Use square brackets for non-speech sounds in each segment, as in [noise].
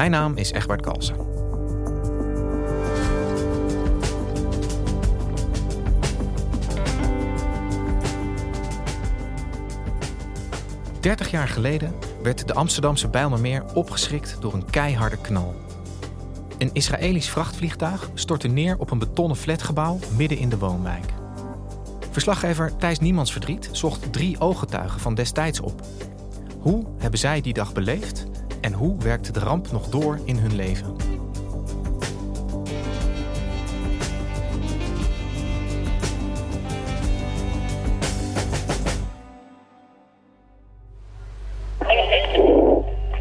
Mijn naam is Egbert Kalsen. Dertig jaar geleden werd de Amsterdamse Bijlmermeer opgeschrikt door een keiharde knal. Een Israëlisch vrachtvliegtuig stortte neer op een betonnen flatgebouw midden in de woonwijk. Verslaggever Thijs Niemandsverdriet zocht drie ooggetuigen van destijds op. Hoe hebben zij die dag beleefd en hoe werkt de ramp nog door in hun leven?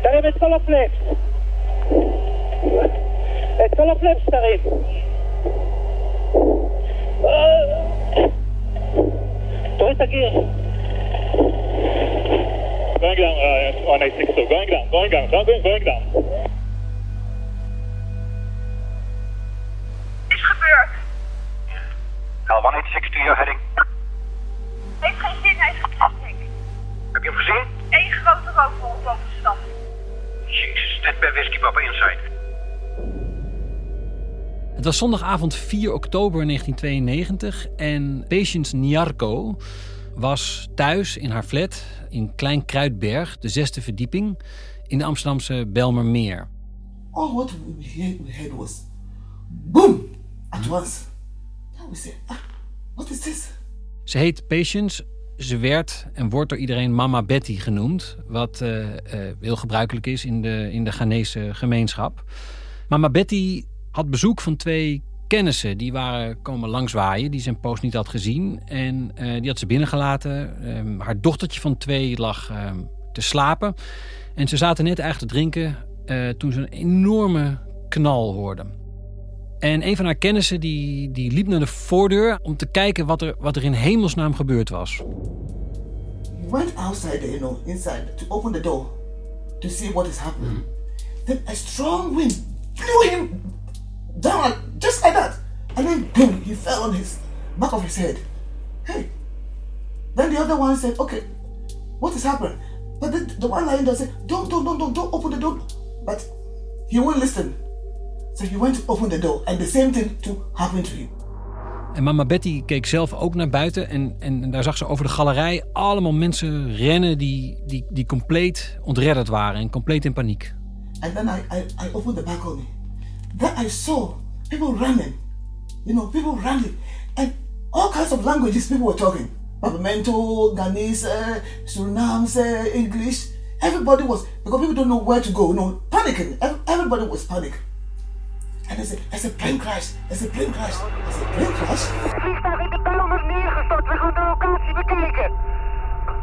T'arrives, elle est Het la flèche. Elle est. Het was zondagavond 4 oktober 1992 en Patience Niarco was thuis in haar flat in Klein Kruidberg, de zesde verdieping, in de Amsterdamse Belmermeer. All what we heard, we heard was boom at once. Now we say, ah, what is this? Ze heet Patience. Ze werd en wordt door iedereen Mama Betty genoemd, wat eh, eh, heel gebruikelijk is in de, in de Ghanese gemeenschap. Mama Betty had bezoek van twee kennissen. Die waren komen langswaaien, die een poos niet had gezien. En eh, die had ze binnengelaten. Ehm, haar dochtertje van twee lag ehm, te slapen. En ze zaten net eigenlijk te drinken toen ze een enorme knal hoorden. En een van haar kennissen die, die liep naar de voordeur om te kijken wat er, wat er in hemelsnaam gebeurd was. He went outside, you know, inside to open the door to see what is happening. Then a strong wind blew him down just like that. And then boom, he fell on his back of his head. Hey. Then the other one said, okay, what is happening? But the, the one lying there said, don't, don't, don't, don't, don't open the door. But he won't listen. So he went to open the door and the same thing to happen to him. En mama Betty keek zelf ook naar buiten en, en daar zag ze over de galerij allemaal mensen rennen die, die, die compleet ontredderd waren en compleet in paniek. And then I, I, I opened the balcony. Then I saw people running. You know, people running. And all kinds of languages people were talking. Babamento, Ghanese, Surinamese, English. Everybody was, because people don't know where to go, you know, panicking. Ev- Everybody was panic. And they said, it's a plane crash. It's a plane crash. I said, plane crash? Vliegtuig in de Bijlmer neergestort. We gaan de locatie bekijken.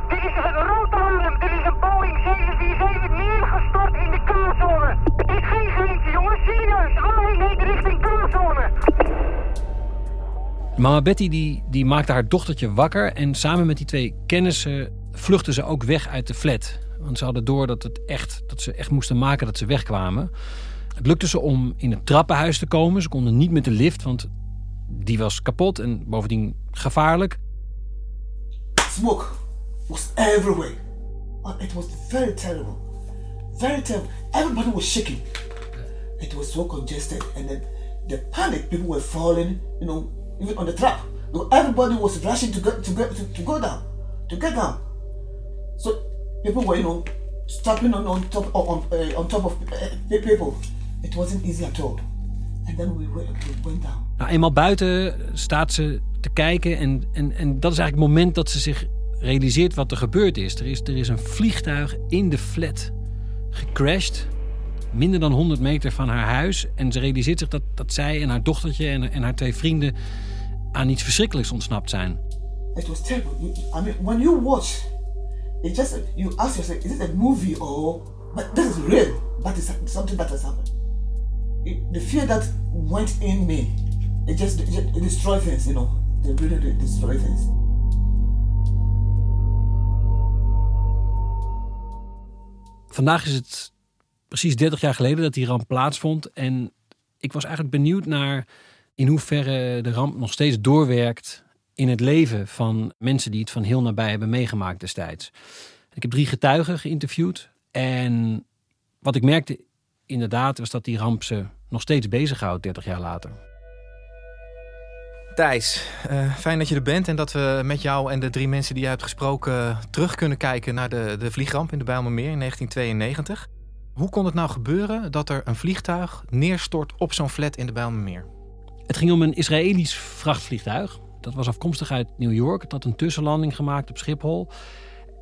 Dit is een rood alarm. Dit is een Boeing 747 neergestort in de K-zone. Het is geen geintje, jongens. Serieus. Alle eenheden richting K-zone. Mama Betty die, die maakte haar dochtertje wakker en samen met die twee kennissen vluchtten ze ook weg uit de flat. Want ze hadden door dat, het echt, dat ze echt moesten maken dat ze wegkwamen. Het lukte ze om in het trappenhuis te komen. Ze konden niet met de lift, want die was kapot en bovendien gevaarlijk. Smoke was everywhere. Oh, it was very terrible. Very terrible. Everybody was shaking. It was so congested. And then the panic, people were falling, you know, even on the trap. Everybody was rushing to get to get to, go down, to get down. So people were, you know, stepping on on top on on top of uh, people. It wasn't easy at all. And then we went, we went down. Nou, eenmaal buiten staat ze te kijken en, en, en dat is eigenlijk het moment dat ze zich realiseert wat er gebeurd is. Er is, er is een vliegtuig in de flat gecrashed, minder dan 100 meter van haar huis. En ze realiseert zich dat, dat zij en haar dochtertje en, en haar twee vrienden aan iets verschrikkelijks ontsnapt zijn. It was terrible. You, I mean, when you watch, it just you ask yourself, is it a movie or? But this is real. That is something that has happened. It- the fear that went in me, it just it, it destroy things. You know, they really de- destroy things. Vandaag is het precies 30 jaar geleden dat die ramp plaatsvond. En ik was eigenlijk benieuwd naar in hoeverre de ramp nog steeds doorwerkt in het leven van mensen die het van heel nabij hebben meegemaakt destijds. Ik heb drie getuigen geïnterviewd. En wat ik merkte inderdaad was dat die ramp ze nog steeds bezighoudt 30 jaar later. Thijs, eh, fijn dat je er bent en dat we met jou en de drie mensen die je hebt gesproken terug kunnen kijken naar de, de vliegramp in de Bijlmermeer in 1992. Hoe kon het nou gebeuren dat er een vliegtuig neerstort op zo'n flat in de Bijlmermeer? Het ging om een Israëlisch vrachtvliegtuig. Dat was afkomstig uit New York. Het had een tussenlanding gemaakt op Schiphol.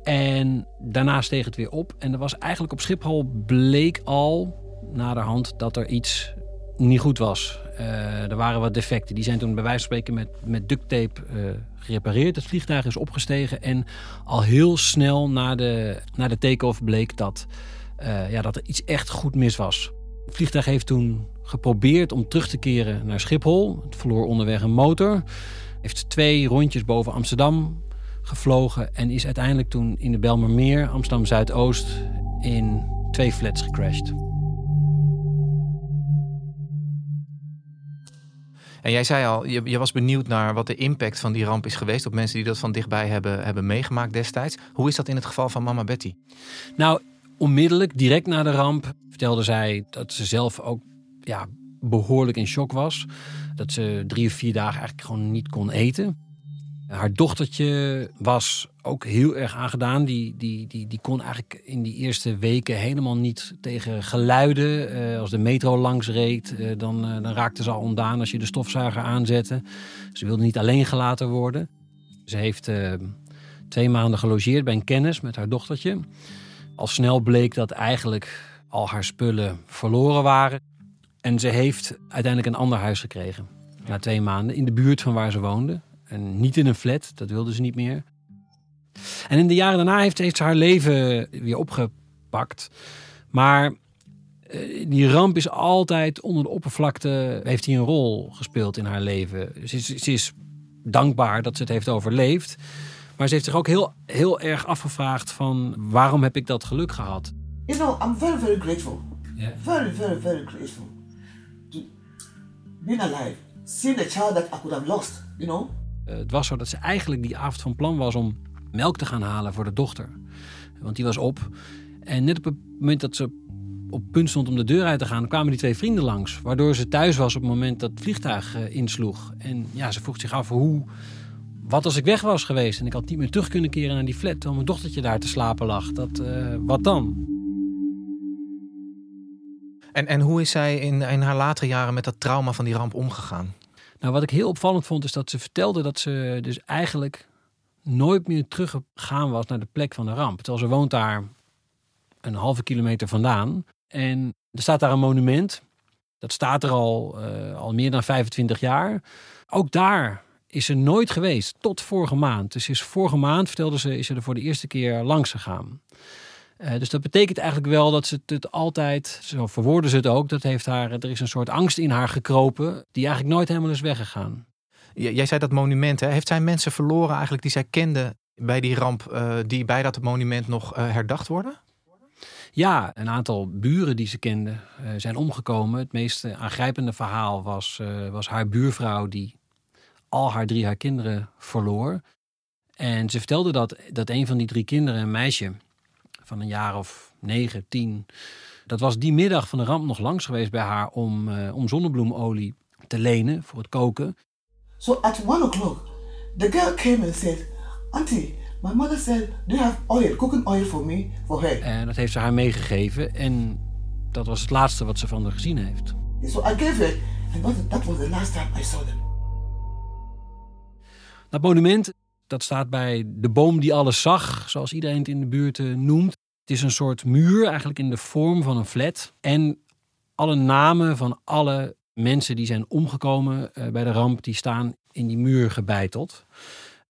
En daarna steeg het weer op. En er was eigenlijk op Schiphol bleek al naderhand dat er iets niet goed was. Eh, er waren wat defecten. Die zijn toen bij wijze van spreken met, met duct tape eh, gerepareerd. Het vliegtuig is opgestegen. En al heel snel na de, na de take-off bleek dat, eh, ja, dat er iets echt goed mis was. Het vliegtuig heeft toen geprobeerd om terug te keren naar Schiphol. Het verloor onderweg een motor. Heeft twee rondjes boven Amsterdam gevlogen. En is uiteindelijk toen in de Belmermeer, Amsterdam Zuidoost, in twee flats gecrashed. En jij zei al, je, je was benieuwd naar wat de impact van die ramp is geweest op mensen die dat van dichtbij hebben, hebben meegemaakt destijds. Hoe is dat in het geval van mama Betty? Nou, onmiddellijk, direct na de ramp, vertelde zij dat ze zelf ook ja, behoorlijk in shock was. Dat ze drie of vier dagen eigenlijk gewoon niet kon eten. Haar dochtertje was ook heel erg aangedaan. Die, die, die, die kon eigenlijk in die eerste weken helemaal niet tegen geluiden. Eh, als de metro langs reed, eh, dan, eh, dan raakte ze al ontdaan als je de stofzuiger aanzette. Ze wilde niet alleen gelaten worden. Ze heeft twee maanden gelogeerd bij een kennis met haar dochtertje. Al snel bleek dat eigenlijk al haar spullen verloren waren. En ze heeft uiteindelijk een ander huis gekregen. Na twee maanden in de buurt van waar ze woonde. En niet in een flat, dat wilde ze niet meer. En in de jaren daarna heeft, heeft ze haar leven weer opgepakt. Maar eh, die ramp is altijd onder de oppervlakte, heeft hij een rol gespeeld in haar leven. Ze is, ze is dankbaar dat ze het heeft overleefd. Maar ze heeft zich ook heel, heel erg afgevraagd van waarom heb ik dat geluk gehad? You know, I'm very, very grateful. Yeah. Very, very, very grateful to being alive, seeing the child that I could have lost. You know. Eh, het was zo dat ze eigenlijk die avond van plan was om melk te gaan halen voor de dochter. Want die was op. En net op het moment dat ze op punt stond om de deur uit te gaan, kwamen die twee vrienden langs. Waardoor ze thuis was op het moment dat het vliegtuig eh, insloeg. En ja, ze vroeg zich af hoe. Wat als ik weg was geweest en ik had niet meer terug kunnen keren naar die flat terwijl mijn dochtertje daar te slapen lag? Dat, eh, wat dan? En, en hoe is zij in, in haar latere jaren met dat trauma van die ramp omgegaan? Nou, wat ik heel opvallend vond, is dat ze vertelde dat ze dus eigenlijk nooit meer teruggegaan was naar de plek van de ramp. Terwijl ze woont daar een halve kilometer vandaan. En er staat daar een monument. Dat staat er al, eh, al meer dan 25 jaar. Ook daar is ze nooit geweest, tot vorige maand. Dus is vorige maand, vertelde ze, is ze er voor de eerste keer langs gegaan. Eh, dus dat betekent eigenlijk wel dat ze het altijd, zo verwoorden ze het ook, dat heeft haar, er is een soort angst in haar gekropen, die eigenlijk nooit helemaal is weggegaan. J- Jij zei dat monument, hè? heeft zij mensen verloren eigenlijk die zij kende bij die ramp, eh, die bij dat monument nog eh, herdacht worden? Ja, een aantal buren die ze kende zijn omgekomen. Het meest aangrijpende verhaal was, was haar buurvrouw die al haar drie haar kinderen verloor. En ze vertelde dat, dat een van die drie kinderen, een meisje van een jaar of negen, tien, dat was die middag van de ramp nog langs geweest bij haar om, eh, om zonnebloemolie te lenen voor het koken. So at one o'clock, the girl came and said, Auntie, my mother said, do you have oil, cooking oil for me, for her? En dat heeft ze haar meegegeven. En dat was het laatste wat ze van haar gezien heeft. So I gave and that, that was the last time I saw them. Dat monument dat staat bij de boom die alles zag, zoals iedereen het in de buurt eh, noemt. Het is een soort muur, eigenlijk in de vorm van een flat. En alle namen van alle mensen die zijn omgekomen eh, bij de ramp, die staan in die muur gebeiteld.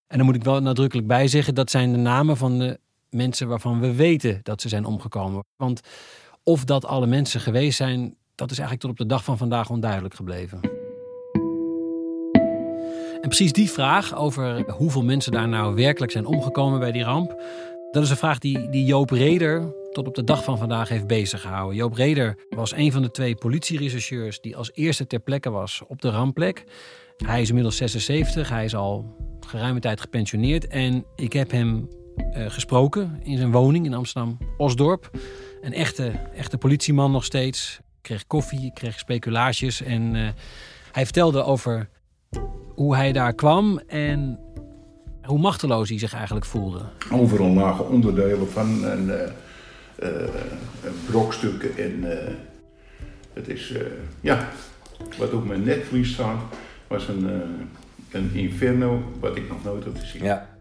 En dan moet ik wel nadrukkelijk bij zeggen, dat zijn de namen van de mensen waarvan we weten dat ze zijn omgekomen. Want of dat alle mensen geweest zijn, dat is eigenlijk tot op de dag van vandaag onduidelijk gebleven. En precies die vraag over hoeveel mensen daar nou werkelijk zijn omgekomen bij die ramp, dat is een vraag die, die Joop Reder tot op de dag van vandaag heeft beziggehouden. Joop Reder was een van de twee politierechercheurs die als eerste ter plekke was op de rampplek. Hij is inmiddels 76, hij is al geruime tijd gepensioneerd en ik heb hem eh, gesproken in zijn woning in Amsterdam-Osdorp. Een echte, echte politieman nog steeds. Ik kreeg koffie, ik kreeg speculaasjes en eh, hij vertelde over hoe hij daar kwam en hoe machteloos hij zich eigenlijk voelde. Overal lagen onderdelen van en, eh, eh, brokstukken en eh, het is, eh, ja, wat op mijn netvlies staat, was een, eh, een inferno wat ik nog nooit had gezien. Ja.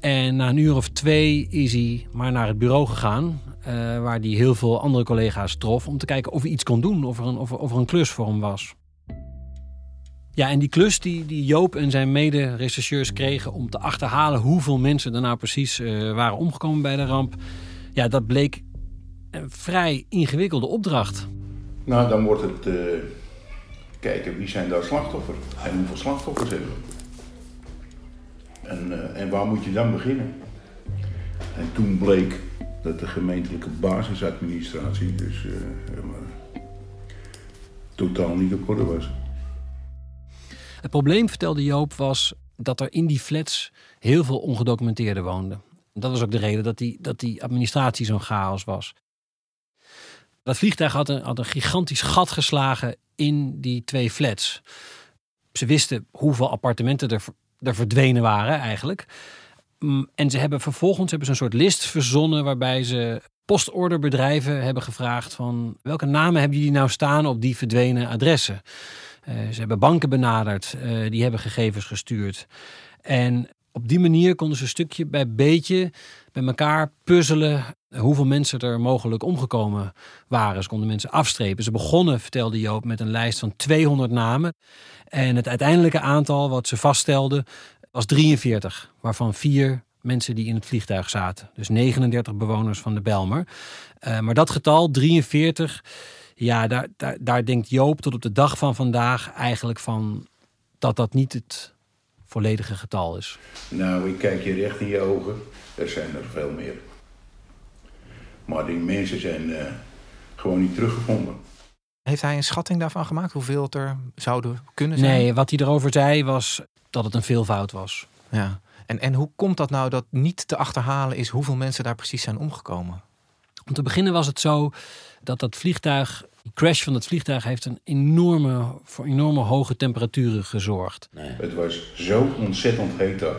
En na een uur of twee is hij maar naar het bureau gegaan. eh, waar hij heel veel andere collega's trof. Om te kijken of hij iets kon doen. Of er een, of er, of er een klus voor hem was. Ja, en die klus die, die Joop en zijn mede-rechercheurs kregen. om te achterhalen hoeveel mensen er nou precies eh, waren omgekomen bij de ramp. Ja, dat bleek een vrij ingewikkelde opdracht. Nou, dan wordt het eh, kijken wie zijn daar slachtoffer en hoeveel slachtoffers hebben we. En, eh, en waar moet je dan beginnen? En toen bleek dat de gemeentelijke basisadministratie dus maar, totaal niet op orde was. Het probleem, vertelde Joop, was dat er in die flats heel veel ongedocumenteerden woonden. Dat was ook de reden dat die, dat die administratie zo'n chaos was. Dat vliegtuig had een, had een gigantisch gat geslagen in die twee flats. Ze wisten hoeveel appartementen er, er verdwenen waren eigenlijk. Mm, En ze hebben vervolgens hebben ze een soort list verzonnen waarbij ze postorderbedrijven hebben gevraagd van welke namen hebben jullie nou staan op die verdwenen adressen. Eh, ze hebben banken benaderd, eh, die hebben gegevens gestuurd. En op die manier konden ze stukje bij beetje bij elkaar puzzelen hoeveel mensen er mogelijk omgekomen waren. Ze konden mensen afstrepen. Ze begonnen, vertelde Joop, met een lijst van 200 namen. En het uiteindelijke aantal wat ze vaststelden was 43, waarvan vier mensen die in het vliegtuig zaten. Dus 39 bewoners van de Belmer. Eh, maar dat getal, 43, ja, daar, daar, daar denkt Joop tot op de dag van vandaag eigenlijk van dat dat niet het volledige getal is. Nou, ik kijk je recht in je ogen. Er zijn er veel meer. Maar die mensen zijn eh, gewoon niet teruggevonden. Heeft hij een schatting daarvan gemaakt? Hoeveel het er zouden kunnen zijn? Nee, wat hij erover zei was dat het een veelvoud was. Ja. En, en hoe komt dat nou dat niet te achterhalen is hoeveel mensen daar precies zijn omgekomen? Om te beginnen was het zo dat dat vliegtuig, die crash van het vliegtuig heeft een enorme, voor enorme hoge temperaturen gezorgd. Het was zo ontzettend heet daar.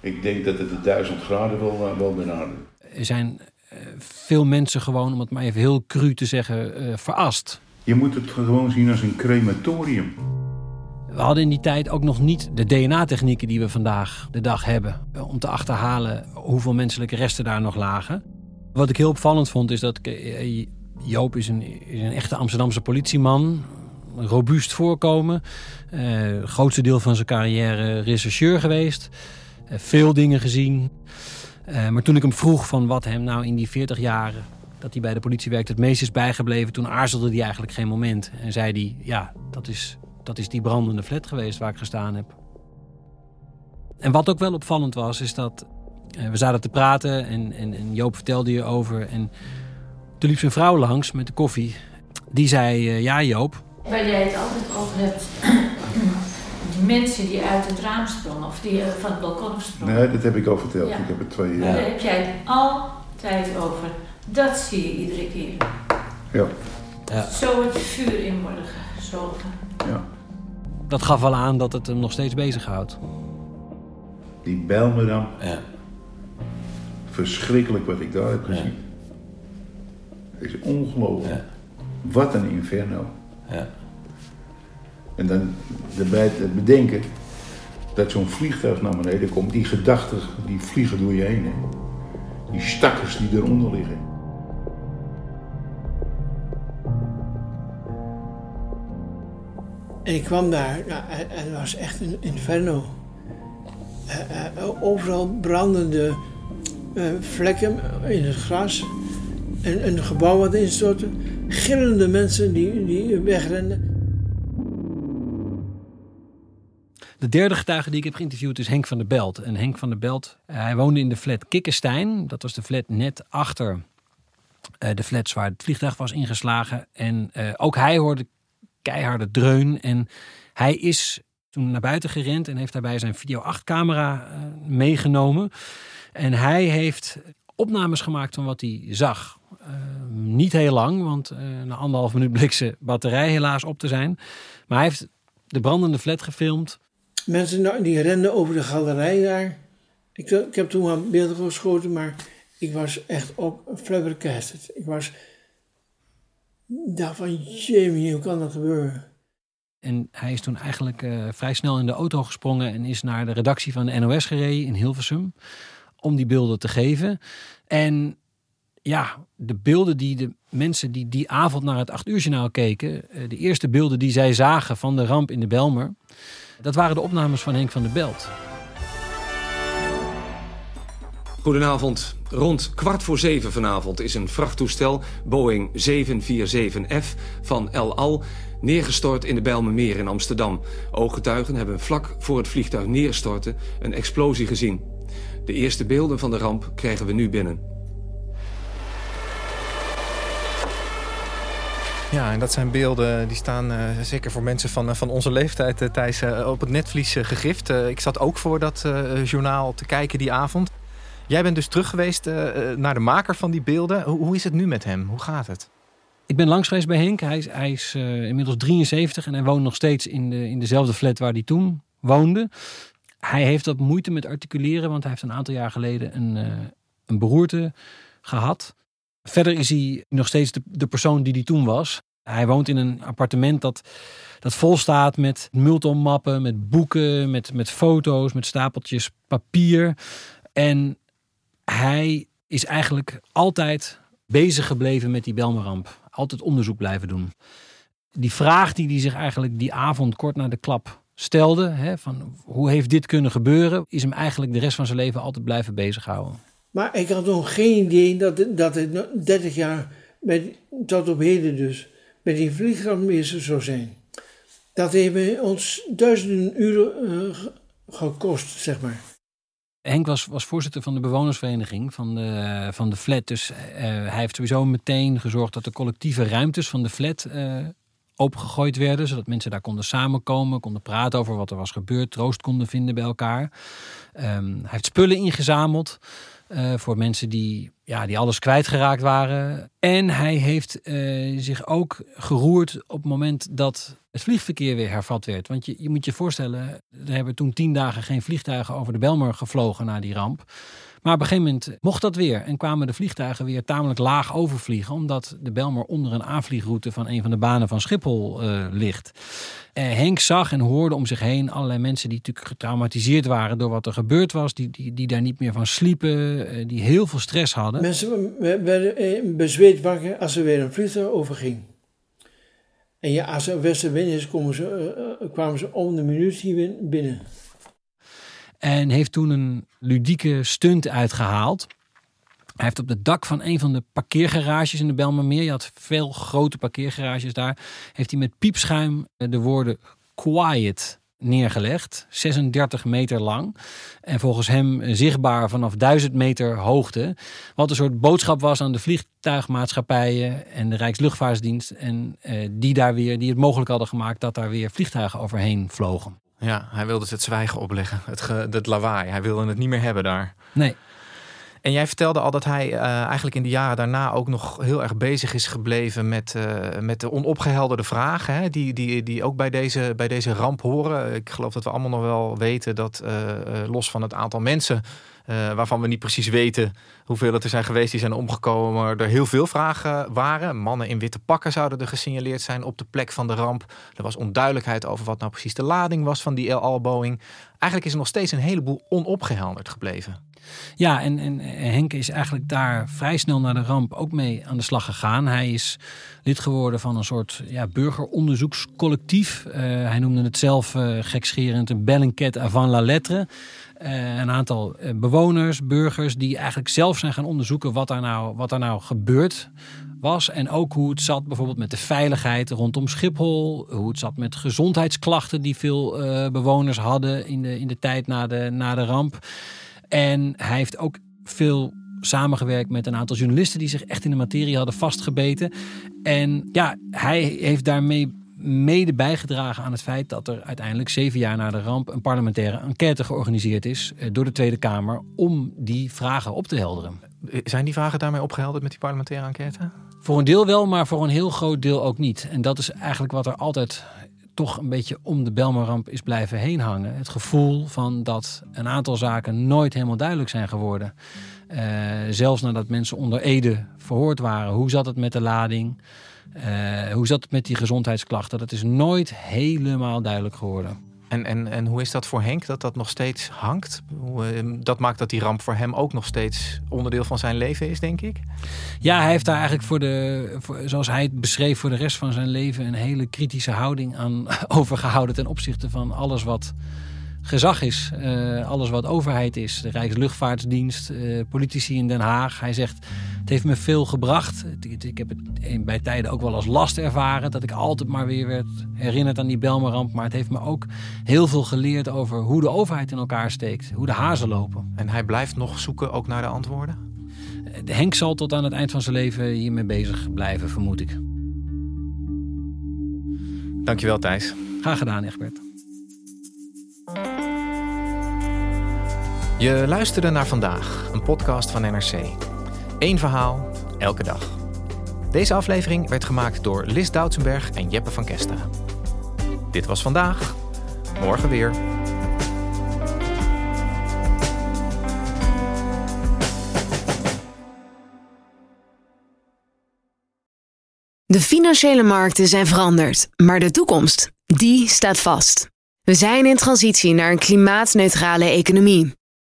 Ik denk dat het de 1000 graden wel, uh, wel benadert. Er zijn uh, veel mensen gewoon, om het maar even heel cru te zeggen, uh, verast. Je moet het gewoon zien als een crematorium. We hadden in die tijd ook nog niet de DNA-technieken die we vandaag de dag hebben. Om te achterhalen hoeveel menselijke resten daar nog lagen. Wat ik heel opvallend vond is dat Joop is een, is een echte Amsterdamse politieman. Robuust voorkomen. Uh, grootste deel van zijn carrière rechercheur geweest. Veel dingen gezien. Maar toen ik hem vroeg van wat hem nou in die 40 jaren dat hij bij de politie werkte het meest is bijgebleven, toen aarzelde hij eigenlijk geen moment. En zei hij, ja, dat is, dat is die brandende flat geweest waar ik gestaan heb. En wat ook wel opvallend was, is dat uh, we zaten te praten en, en, en, Joop vertelde je over. En toen liep zijn vrouw langs met de koffie. Die zei, uh, ja Joop. Waar jij het altijd over hebt, [clears throat] die mensen die uit het raam sprongen of die uh, van het balkon sprongen. Nee, dat heb ik al verteld. Ja. Ik heb het twee jaar. Daar heb jij het altijd over. Dat zie je iedere keer. Ja. ja. Zo het vuur in worden gezogen. Ja. Dat gaf wel aan dat het hem nog steeds bezighoudt. Die Bijlmerdam. Ja. Verschrikkelijk wat ik daar heb gezien. Ja. is ongelooflijk. Ja. Wat een inferno. Ja. En dan erbij te bedenken dat zo'n vliegtuig naar beneden komt. Die gedachten die vliegen door je heen. Hè. Die stakkers die eronder liggen. En ik kwam daar, en het was echt een inferno. Eh, eh, overal brandende eh, vlekken in het gras. En een gebouw wat instortte. Gillende mensen die, die wegrenden. De derde getuige die ik heb geïnterviewd is Henk van der Belt. En Henk van der Belt, hij woonde in de flat Kikkenstein. Dat was de flat net achter de flats waar het vliegtuig was ingeslagen. En ook hij hoorde keiharde dreun. En hij is toen naar buiten gerend en heeft daarbij zijn video 8 camera eh, meegenomen. En hij heeft opnames gemaakt van wat hij zag. Eh, niet heel lang, want eh, na anderhalf minuut bleek zijn batterij helaas op te zijn. Maar hij heeft de brandende flat gefilmd. Mensen nou, die renden over de galerij daar. Ik, ik heb toen wel beelden geschoten, maar ik was echt ook flabbergasted. Ik was... Dacht van, Jamie, hoe kan dat gebeuren? En hij is toen eigenlijk eh, vrij snel in de auto gesprongen en is naar de redactie van de NOS gereden in Hilversum om die beelden te geven. En ja, de beelden die de mensen die die avond naar het 8 uur journaal keken, eh, de eerste beelden die zij zagen van de ramp in de Belmer, dat waren de opnames van Henk van der Belt. Goedenavond. Rond kwart voor zeven vanavond is een vrachttoestel Boeing 747F van El Al neergestort in de Bijlmermeer in Amsterdam. Ooggetuigen hebben vlak voor het vliegtuig neerstorten een explosie gezien. De eerste beelden van de ramp krijgen we nu binnen. Ja, en dat zijn beelden die staan uh, zeker voor mensen van, uh, van onze leeftijd, uh, op het netvlies gegrift. ik zat ook voor dat journaal te kijken die avond. Jij bent dus terug geweest naar de maker van die beelden. Hoe, hoe, is het nu met hem? Hoe gaat het? Ik ben langs geweest bij Henk. Hij is, hij is inmiddels 73 en hij woont nog steeds in, de, in dezelfde flat waar hij toen woonde. Hij heeft wat moeite met articuleren, want hij heeft een aantal jaar geleden een, een beroerte gehad. Verder is hij nog steeds de, de persoon die hij toen was. Hij woont in een appartement dat, dat vol staat met multomappen, met boeken, met, met foto's, met stapeltjes papier. En hij is eigenlijk altijd bezig gebleven met die Belmeramp. Altijd onderzoek blijven doen. Die vraag die hij zich eigenlijk die avond kort na de klap stelde, hè, van hoe heeft dit kunnen gebeuren, is hem eigenlijk de rest van zijn leven altijd blijven bezighouden. Maar ik had nog geen idee dat, dat het 30 jaar, met, tot op heden dus, met die vliegrammeester zou zijn. Dat heeft ons duizenden uren uh, gekost, zeg maar. Henk was, was voorzitter van de bewonersvereniging van de, van de flat. Dus uh, hij heeft sowieso meteen gezorgd dat de collectieve ruimtes van de flat uh, opengegooid werden. Zodat mensen daar konden samenkomen, konden praten over wat er was gebeurd, troost konden vinden bij elkaar. Um, hij heeft spullen ingezameld. Uh, voor mensen die, ja, die alles kwijtgeraakt waren. En hij heeft uh, zich ook geroerd op het moment dat het vliegverkeer weer hervat werd. Want je, je moet je voorstellen, er hebben toen tien dagen geen vliegtuigen over de Belmer gevlogen na die ramp. Maar op een gegeven moment mocht dat weer en kwamen de vliegtuigen weer tamelijk laag overvliegen, omdat de Belmer onder een aanvliegroute van een van de banen van Schiphol uh, ligt. Uh, Henk zag en hoorde om zich heen allerlei mensen die natuurlijk getraumatiseerd waren door wat er gebeurd was, die, die, die daar niet meer van sliepen, uh, die heel veel stress hadden. Mensen werden bezweet wakker als er weer een vliegtuig overging. En ja, als er westenwind is, ze, kwamen ze om de minuut hier binnen. En heeft toen een ludieke stunt uitgehaald. Hij heeft op het dak van een van de parkeergarages in de Belmermeer, je had veel grote parkeergarages daar, heeft hij met piepschuim de woorden quiet neergelegd. 36 meter lang. En volgens hem zichtbaar vanaf 1000 meter hoogte. Wat een soort boodschap was aan de vliegtuigmaatschappijen en de Rijksluchtvaartdienst. En eh, die daar weer, die het mogelijk hadden gemaakt dat daar weer vliegtuigen overheen vlogen. Ja, hij wilde het zwijgen opleggen. Het, ge, het lawaai. Hij wilde het niet meer hebben daar. Nee. En jij vertelde al dat hij uh, eigenlijk in de jaren daarna ook nog heel erg bezig is gebleven met, uh, met de onopgehelderde vragen. Hè, die, die, die ook bij deze, bij deze ramp horen. Ik geloof dat we allemaal nog wel weten dat uh, los van het aantal mensen. Waarvan we niet precies weten hoeveel het er zijn geweest die zijn omgekomen. Maar er heel veel vragen waren. Mannen in witte pakken zouden er gesignaleerd zijn op de plek van de ramp. Er was onduidelijkheid over wat nou precies de lading was van die El Al-Boeing. Eigenlijk is er nog steeds een heleboel onopgehelderd gebleven. Ja, en, en Henk is eigenlijk daar vrij snel na de ramp ook mee aan de slag gegaan. Hij is lid geworden van een soort ja, burgeronderzoekscollectief. Uh, hij noemde het zelf uh, gekscherend een Bellingcat avant la lettre. Uh, een aantal bewoners, burgers, die eigenlijk zelf zijn gaan onderzoeken wat daar nou, wat daar nou gebeurd was. En ook hoe het zat bijvoorbeeld met de veiligheid rondom Schiphol. Hoe het zat met gezondheidsklachten die veel bewoners hadden in de, in de tijd na de, na de ramp. En hij heeft ook veel samengewerkt met een aantal journalisten die zich echt in de materie hadden vastgebeten. En ja, hij heeft daarmee mede bijgedragen aan het feit dat er uiteindelijk zeven jaar na de ramp een parlementaire enquête georganiseerd is eh, door de Tweede Kamer om die vragen op te helderen. Zijn die vragen daarmee opgehelderd met die parlementaire enquête? Voor een deel wel, maar voor een heel groot deel ook niet. En dat is eigenlijk wat er altijd toch een beetje om de Belmerramp is blijven heen hangen. Het gevoel van dat een aantal zaken nooit helemaal duidelijk zijn geworden. Uh, zelfs nadat mensen onder Ede verhoord waren. Hoe zat het met de lading? Uh, hoe zat het met die gezondheidsklachten? Dat is nooit helemaal duidelijk geworden. En, en, en hoe is dat voor Henk dat dat nog steeds hangt? Ehm, dat maakt dat die ramp voor hem ook nog steeds onderdeel van zijn leven is, denk ik. Ja, hij heeft daar eigenlijk voor de, zoals hij het beschreef, voor de rest van zijn leven een hele kritische houding aan [laughs] overgehouden ten opzichte van alles wat gezag is. Uh, alles wat overheid is. De Rijksluchtvaartdienst, uh, politici in Den Haag. Hij zegt, het heeft me veel gebracht. Ik heb het bij tijden ook wel als last ervaren. Dat ik altijd maar weer werd herinnerd aan die Belmeramp. Maar het heeft me ook heel veel geleerd over hoe de overheid in elkaar steekt. Hoe de hazen lopen. En hij blijft nog zoeken ook naar de antwoorden? De Henk zal tot aan het eind van zijn leven hiermee bezig blijven, vermoed ik. Dankjewel Thijs. Graag gedaan, Egbert. Je luisterde naar vandaag, een podcast van NRC. Eén verhaal, elke dag. Deze aflevering werd gemaakt door Lis Doutsenberg en Jeppe van Kesta. Dit was vandaag. Morgen weer. De financiële markten zijn veranderd, maar de toekomst, die staat vast. We zijn in transitie naar een klimaatneutrale economie.